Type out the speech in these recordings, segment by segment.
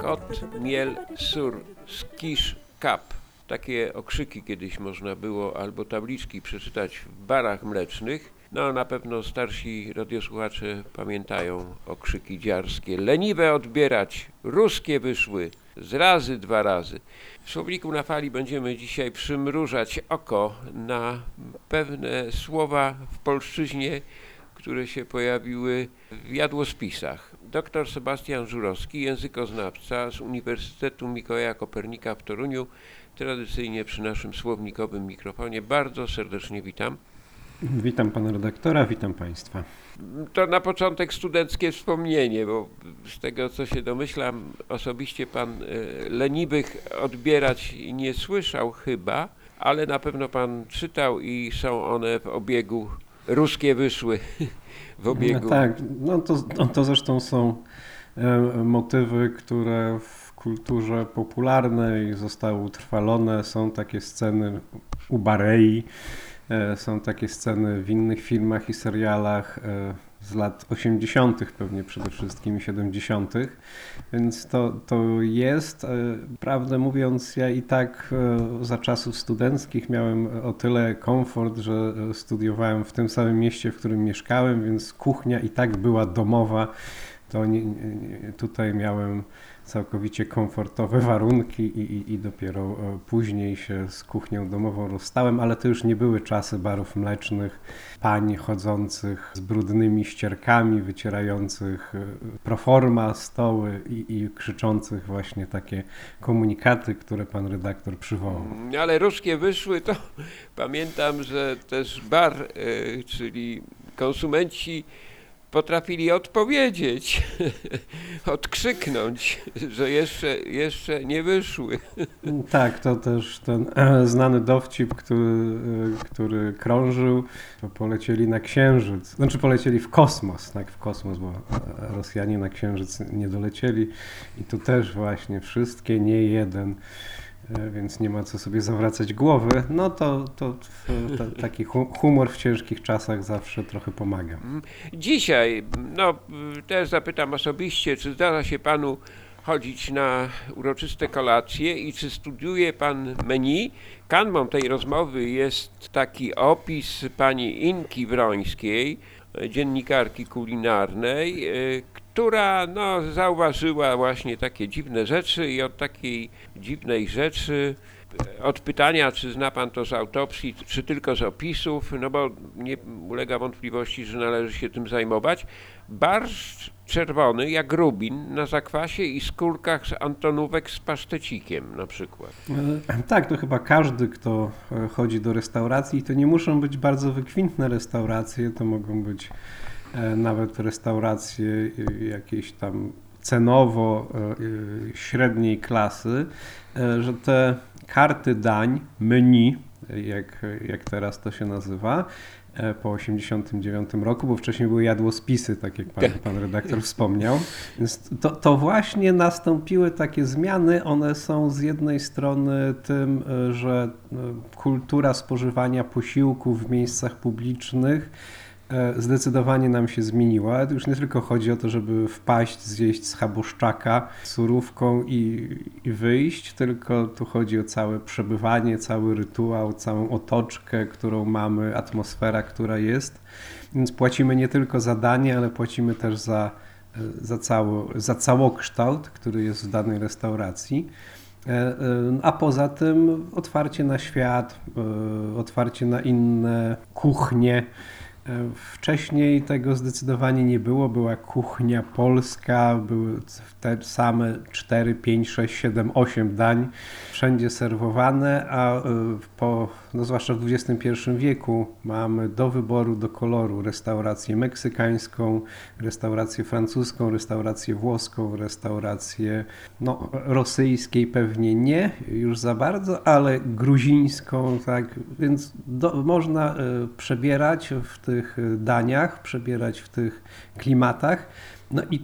Kot, miel, sur, skisz, kap. Takie okrzyki kiedyś można było albo tabliczki przeczytać w barach mlecznych. No na pewno starsi radiosłuchacze pamiętają okrzyki dziarskie. Leniwe odbierać, ruskie wyszły, z razy dwa razy. W Słowniku na fali będziemy dzisiaj przymrużać oko na pewne słowa w polszczyźnie, które się pojawiły w jadłospisach. Dr Sebastian Żurowski, językoznawca z Uniwersytetu Mikołaja Kopernika w Toruniu, tradycyjnie przy naszym słownikowym mikrofonie. Bardzo serdecznie witam. Witam pana redaktora, witam państwa. To na początek studenckie wspomnienie, bo z tego co się domyślam, osobiście pan e, leniwych odbierać nie słyszał chyba, ale na pewno pan czytał i są one w obiegu, ruskie wyszły w obiegu. No tak, no to, no to zresztą są e, motywy, które w kulturze popularnej zostały utrwalone. Są takie sceny u Barei, są takie sceny w innych filmach i serialach e, z lat 80., pewnie przede wszystkim i 70., więc to, to jest. E, Prawdę mówiąc, ja i tak e, za czasów studenckich miałem o tyle komfort, że e, studiowałem w tym samym mieście, w którym mieszkałem, więc kuchnia i tak była domowa. To nie, nie- tutaj miałem całkowicie komfortowe warunki i, i, i dopiero e, później się z kuchnią domową rozstałem, ale to już nie były czasy barów mlecznych, pań chodzących z brudnymi ścierkami, wycierających e, proforma stoły i, i krzyczących właśnie takie komunikaty, które pan redaktor przywołał. Ale ruskie wyszły, to pamiętam, że też bar, e, czyli konsumenci potrafili odpowiedzieć, odkrzyknąć, że jeszcze, jeszcze nie wyszły. Tak, to też ten e, znany dowcip, który, e, który krążył, polecieli na Księżyc, znaczy polecieli w kosmos, tak, w kosmos, bo e, Rosjanie na Księżyc nie dolecieli i tu też właśnie wszystkie, nie jeden, więc nie ma co sobie zawracać głowy, no to, to, w- ta- taki hu- humor w ciężkich czasach zawsze trochę pomaga. Dzisiaj, no też zapytam osobiście, czy zdarza się panu chodzić na uroczyste kolacje i czy studiuje pan menu? Kanwą tej rozmowy jest taki opis pani Inki Wrońskiej, e, dziennikarki kulinarnej, e, która no, zauważyła właśnie takie dziwne rzeczy i od takiej dziwnej rzeczy e, od pytania, czy zna pan to z autopsji, czy tylko z opisów, no bo nie ulega wątpliwości, że należy się tym zajmować. Barszcz czerwony, jak rubin, na zakwasie i skórkach z antonówek z pasztecikiem na przykład. E, Tak, to chyba każdy, kto e, chodzi do restauracji, to nie muszą być bardzo wykwintne restauracje, to mogą być nawet restauracje e, jakieś tam cenowo e, e, średniej klasy, e, że te karty dań, menu, e, jak, jak teraz to się nazywa, e, po 89 roku, bo wcześniej były jadłospisy, tak jak pan, Tak. pan redaktor wspomniał. Więc to, to właśnie nastąpiły takie zmiany. One są z jednej strony tym, e, że e, kultura spożywania posiłków w miejscach publicznych e, zdecydowanie nam się zmieniła. Już nie tylko chodzi o to, żeby wpaść, zjeść schaboszczaka surówką i, i wyjść, tylko tu chodzi o całe przebywanie, cały rytuał, całą otoczkę, którą mamy, atmosfera, która jest. Więc płacimy nie tylko za danie, ale płacimy też za, e, za, cało, za całokształt, który jest w danej restauracji. E, e, A poza tym otwarcie na świat, e, otwarcie na inne kuchnie. Wcześniej tego zdecydowanie nie było. Była kuchnia polska, były te same 4, 5, 6, 7, 8 dań wszędzie serwowane, a e, po, no zwłaszcza w XXI wieku mamy do wyboru, do koloru restaurację meksykańską, restaurację francuską, restaurację włoską, restaurację no, rosyjskiej pewnie nie już za bardzo, ale gruzińską, tak, więc do, można e, przebierać w tych e, daniach, przebierać w tych klimatach. No i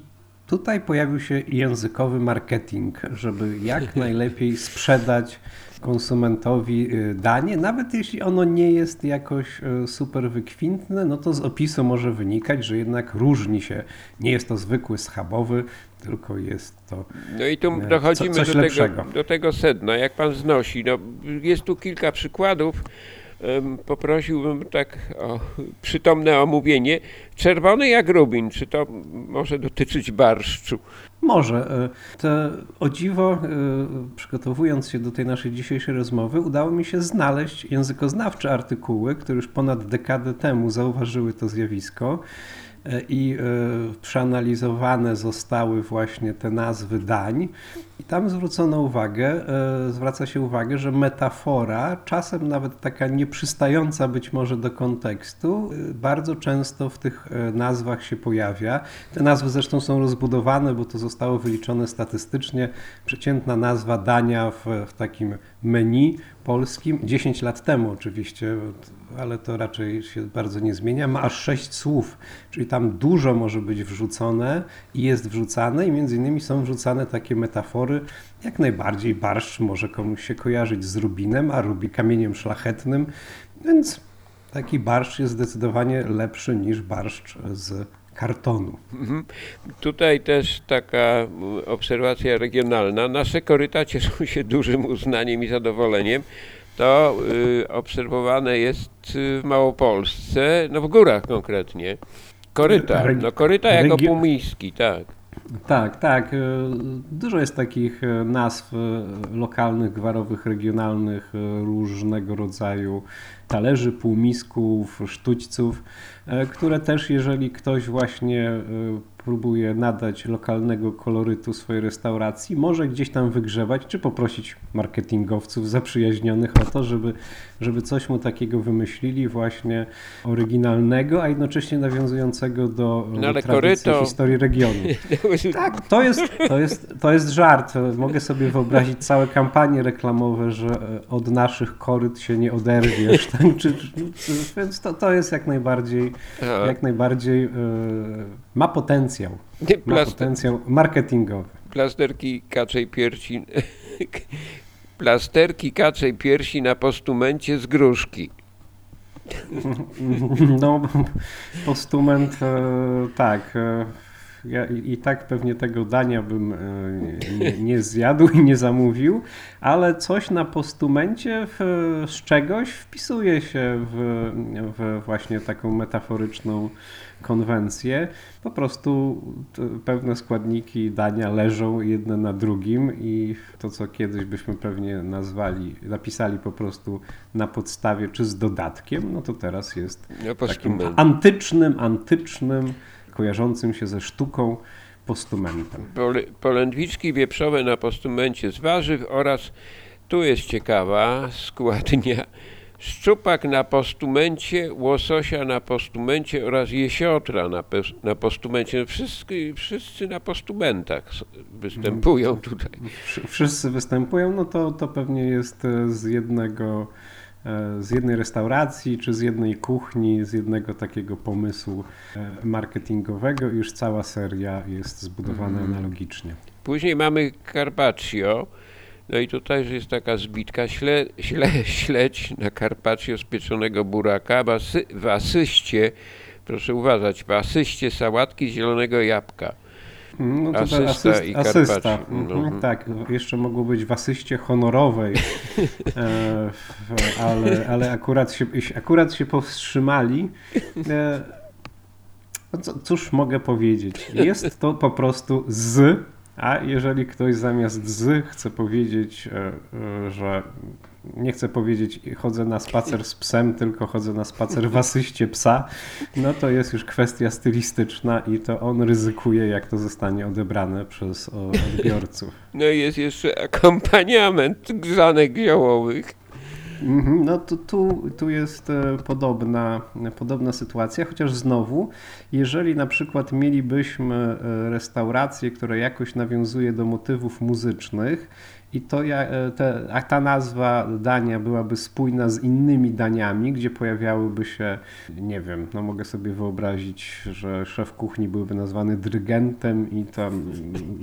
Tutaj pojawił się językowy marketing, żeby jak najlepiej sprzedać konsumentowi y, danie, nawet jeśli ono nie jest jakoś y, super wykwintne, no to z opisu może wynikać, że jednak różni się. Nie jest to zwykły schabowy, tylko jest to. No i tu Nie, dochodzimy co- do, tego, do tego sedna, jak pan znosi. No, jest tu kilka przykładów. Poprosiłbym tak o przytomne omówienie. Czerwony jak rubin, czy to może dotyczyć barszczu? Może. y, To o dziwo, y, przygotowując się do tej naszej dzisiejszej rozmowy, udało mi się znaleźć językoznawcze artykuły, które już ponad dekadę temu zauważyły to zjawisko. I y, przeanalizowane zostały właśnie te nazwy dań, i tam zwrócono uwagę, y, zwraca się uwagę, że metafora, czasem nawet taka nieprzystająca być może do kontekstu, y, bardzo często w tych nazwach się pojawia. Te nazwy zresztą są rozbudowane, bo to zostało wyliczone statystycznie. Przeciętna nazwa dania w, w takim menu polskim, 10 lat temu oczywiście, ale to raczej się bardzo nie zmienia, ma aż 6 słów, czyli tam dużo może być wrzucone i jest wrzucane i między innymi są wrzucane takie metafory, jak najbardziej barszcz może komuś się kojarzyć z rubinem, a rubi kamieniem szlachetnym, więc taki barszcz jest zdecydowanie lepszy niż barszcz z kartonu. Mhm. Tutaj też taka obserwacja regionalna. Nasze koryta cieszą się dużym uznaniem i zadowoleniem. To y, obserwowane jest y, w Małopolsce, no w górach konkretnie. Koryta, no koryta jako półmiski, tak. Tak, tak. e, Dużo jest takich nazw lokalnych, gwarowych, regionalnych, różnego rodzaju talerzy, półmisków, sztućców, które też, jeżeli ktoś właśnie próbuje nadać lokalnego kolorytu swojej restauracji, może gdzieś tam wygrzewać, czy poprosić marketingowców zaprzyjaźnionych o to, żeby, żeby coś mu takiego wymyślili właśnie oryginalnego, a jednocześnie nawiązującego do, No tradycji koryto- historii regionu. Tak, to jest, to, jest, to jest żart. Mogę sobie wyobrazić całe kampanie reklamowe, że e, od naszych koryt się nie oderwiesz. Tak? Czy, czy, więc to, to jest jak najbardziej, A, jak najbardziej e, ma potencjał. Ma potencjał marketingowy. plasterki kaczej piersi. Plasterki kaczej piersi na postumencie z gruszki. No, postument, e, tak. e, Ja i, I tak pewnie tego dania bym e, nie, nie zjadł i nie zamówił, ale coś na postumencie w, z czegoś wpisuje się w, w właśnie taką metaforyczną konwencję. Po prostu pewne składniki dania leżą jedne na drugim i to, co kiedyś byśmy pewnie nazwali, napisali po prostu na podstawie czy z dodatkiem, no to teraz jest Na takim antycznym, antycznym, kojarzącym się ze sztuką postumentem. Polędwiczki wieprzowe na postumencie z warzyw oraz, tu jest ciekawa składnia, szczupak na postumencie, łososia na postumencie oraz jesiotra na, na postumencie. No Wszyscy, wszyscy na postumentach występują tutaj. Wsz- Wszyscy występują, no to, to pewnie jest e, z jednego, e, z jednej restauracji, czy z jednej kuchni, z jednego takiego pomysłu e, marketingowego już cała seria jest zbudowana analogicznie. Później mamy carpaccio. No i tutaj jest taka zbitka śle, śle, śledź na carpaccio z pieczonego buraka, wasy, w asyście, proszę uważać, w asyście sałatki zielonego jabłka. No to Asysta asyst, i asysta. carpaccio. Mhm. Tak, jeszcze mogło być w asyście honorowej, e, ale, ale akurat, się, akurat się powstrzymali. E, no cóż mogę powiedzieć? Jest to po prostu z, a jeżeli ktoś zamiast z chce powiedzieć, e, e, że nie chcę powiedzieć chodzę na spacer z psem, tylko chodzę na spacer w asyście psa, no to jest już kwestia stylistyczna i to on ryzykuje, jak to zostanie odebrane przez o, odbiorców. No i jest jeszcze akompaniament grzanek ziołowych. Mhm, No tu, tu, tu jest e, podobna, podobna sytuacja, chociaż znowu, jeżeli na przykład mielibyśmy e, restaurację, która jakoś nawiązuje do motywów muzycznych i to ja, e, te, a ta nazwa dania byłaby spójna z innymi daniami, gdzie pojawiałyby się, nie wiem, no mogę sobie wyobrazić, że szef kuchni byłby nazwany dyrygentem i tam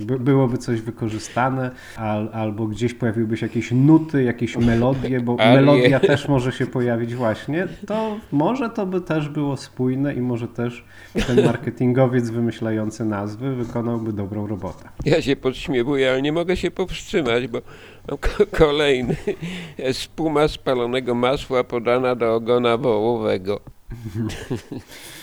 by, byłoby coś wykorzystane, al, albo gdzieś pojawiłyby się jakieś nuty, jakieś melodie, bo Ale- melodia też może się pojawić właśnie, to może to by też było spójne i może też ten marketingowiec wymyślający nazwy wykonałby dobrą robotę. Ja się podśmiewuję, ale nie mogę się powstrzymać, bo kolejny. Spuma spalonego masła podana do ogona wołowego.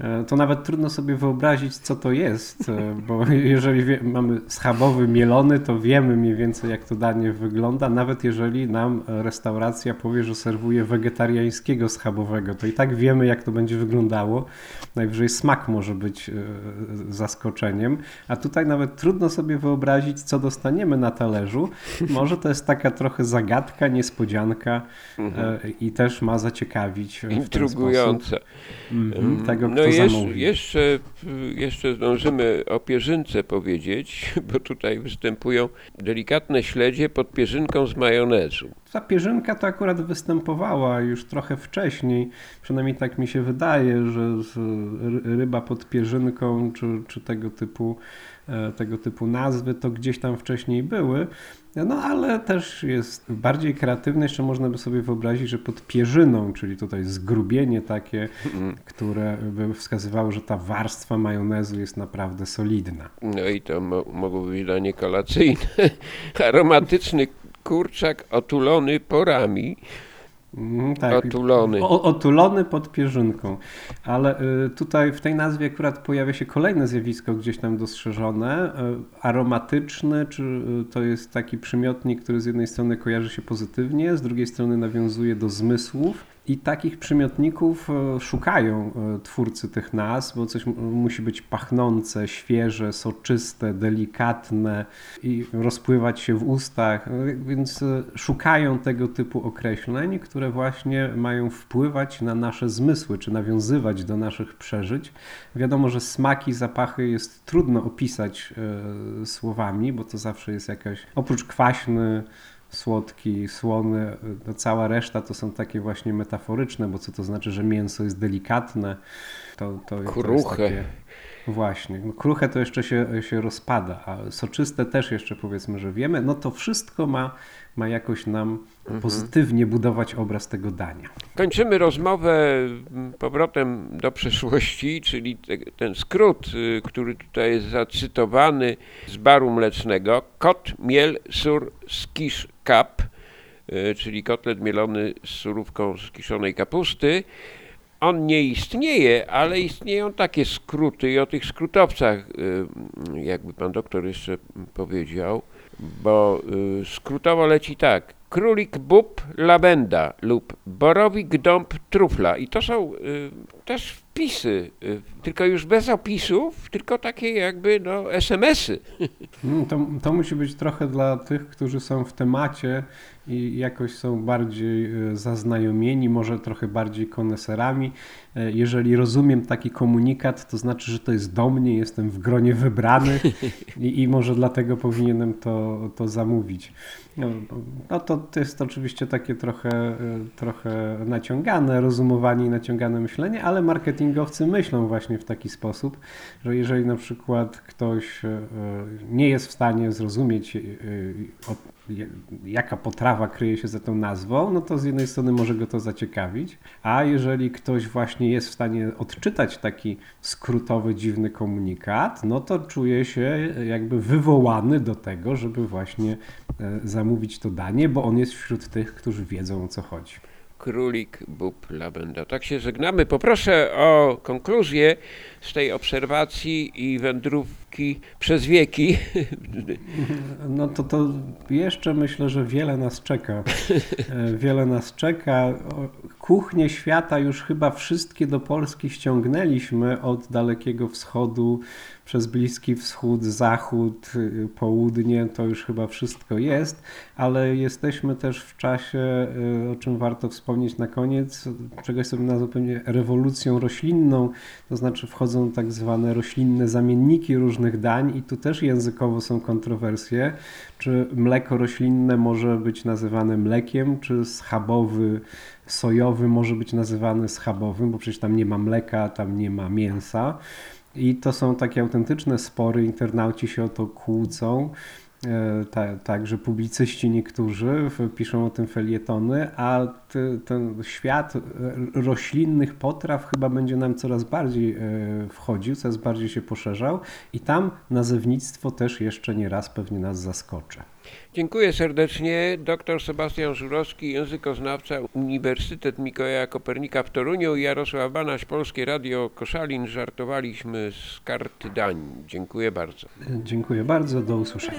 E, To nawet trudno sobie wyobrazić, co to jest, e, bo jeżeli wie, mamy schabowy mielony, to wiemy mniej więcej, jak to danie wygląda. Nawet jeżeli nam restauracja powie, że serwuje wegetariańskiego schabowego, to i tak wiemy, jak to będzie wyglądało. Najwyżej smak może być e, zaskoczeniem, a tutaj nawet trudno sobie wyobrazić, co dostaniemy na talerzu. Może to jest taka trochę zagadka, niespodzianka e, i też ma zaciekawić w ten sposób mhm, tego, No zamówi. jeszcze, jeszcze zdążymy o pierzynce powiedzieć, bo tutaj występują delikatne śledzie pod pierzynką z majonezu. Ta pierzynka to akurat występowała już trochę wcześniej, przynajmniej tak mi się wydaje, że ryba pod pierzynką czy, czy tego, typu, tego typu nazwy to gdzieś tam wcześniej były. No ale też jest bardziej kreatywne, jeszcze można by sobie wyobrazić, że pod pierzyną, czyli tutaj zgrubienie takie, które by wskazywało, że ta warstwa majonezu jest naprawdę solidna. No i to mo mogło być danie kolacyjne. Aromatyczny kurczak otulony porami. Mhm, tak. Otulony. O, otulony pod pierzynką. Ale y, tutaj w tej nazwie akurat pojawia się kolejne zjawisko gdzieś tam dostrzeżone. Y, aromatyczny, czy y, to jest taki przymiotnik, który z jednej strony kojarzy się pozytywnie, z drugiej strony nawiązuje do zmysłów. I takich przymiotników e, szukają e, twórcy tych nazw, bo coś mu- musi być pachnące, świeże, soczyste, delikatne i rozpływać się w ustach. E, Więc szukają tego typu określeń, które właśnie mają wpływać na nasze zmysły, czy nawiązywać do naszych przeżyć. Wiadomo, że smaki, zapachy jest trudno opisać słowami, bo to zawsze jest jakaś, oprócz kwaśny, słodki, słony, no cała reszta to są takie właśnie metaforyczne, bo co to znaczy, że mięso jest delikatne, to, to, to jest Kruche. takie... Właśnie, kruche to jeszcze się, się rozpada, a soczyste też jeszcze powiedzmy, że wiemy, no to wszystko ma, ma jakoś nam pozytywnie budować obraz tego dania. Kończymy rozmowę mm, powrotem do przeszłości, czyli te, ten skrót, y, który tutaj jest zacytowany z baru mlecznego. Kot, miel, sur, skisz, kap, y, czyli kotlet mielony z surówką z kiszonej kapusty. On nie istnieje, ale istnieją takie skróty i o tych skrótowcach, y, jakby pan doktor jeszcze powiedział, bo y, skrótowo leci tak. Królik bób labenda lub borowik dąb trufla. I to są y, też wpisy, tylko już bez opisów, tylko takie jakby no SMS-y. Mm, To, to musi być trochę dla tych, którzy są w temacie i jakoś są bardziej e, zaznajomieni, może trochę bardziej koneserami. E, Jeżeli rozumiem taki komunikat, to znaczy, że to jest do mnie, jestem w gronie wybrany i, i może dlatego powinienem to, to zamówić. No, no to, to jest oczywiście takie trochę, e, trochę naciągane rozumowanie i naciągane myślenie, ale marketingowcy myślą właśnie w taki sposób, że jeżeli na przykład ktoś nie jest w stanie zrozumieć, jaka potrawa kryje się za tą nazwą, no to z jednej strony może go to zaciekawić, a jeżeli ktoś właśnie jest w stanie odczytać taki skrótowy, dziwny komunikat, no to czuje się jakby wywołany do tego, żeby właśnie e, zamówić to danie, bo on jest wśród tych, którzy wiedzą o co chodzi. Królik, bób, labenda. Tak się żegnamy. Poproszę o konkluzję z tej obserwacji i wędrówki przez wieki. No to to jeszcze myślę, że wiele nas czeka. Wiele nas czeka kuchnie świata już chyba wszystkie do Polski ściągnęliśmy od Dalekiego Wschodu przez Bliski Wschód, Zachód, y, Południe, to już chyba wszystko jest, ale jesteśmy też w czasie, y, o czym warto wspomnieć na koniec, czegoś sobie nazwę pewnie rewolucją roślinną, to znaczy wchodzą tak zwane roślinne zamienniki różnych dań i tu też językowo są kontrowersje, czy mleko roślinne może być nazywane mlekiem, czy schabowy sojowy może być nazywany schabowym, bo przecież tam nie ma mleka, tam nie ma mięsa. I to są takie autentyczne spory, internauci się o to kłócą. E, także publicyści niektórzy piszą o tym felietony, a ten, świat roślinnych potraw chyba będzie nam coraz bardziej e, wchodził, coraz bardziej się poszerzał i tam nazewnictwo też jeszcze nie raz pewnie nas zaskoczy. Dziękuję serdecznie. Dr Sebastian Żurowski, językoznawca Uniwersytet Mikołaja Kopernika w Toruniu i Jarosław Banaś, Polskie Radio Koszalin. Żartowaliśmy z karty dań. Dziękuję bardzo. Dziękuję bardzo. Do usłyszenia.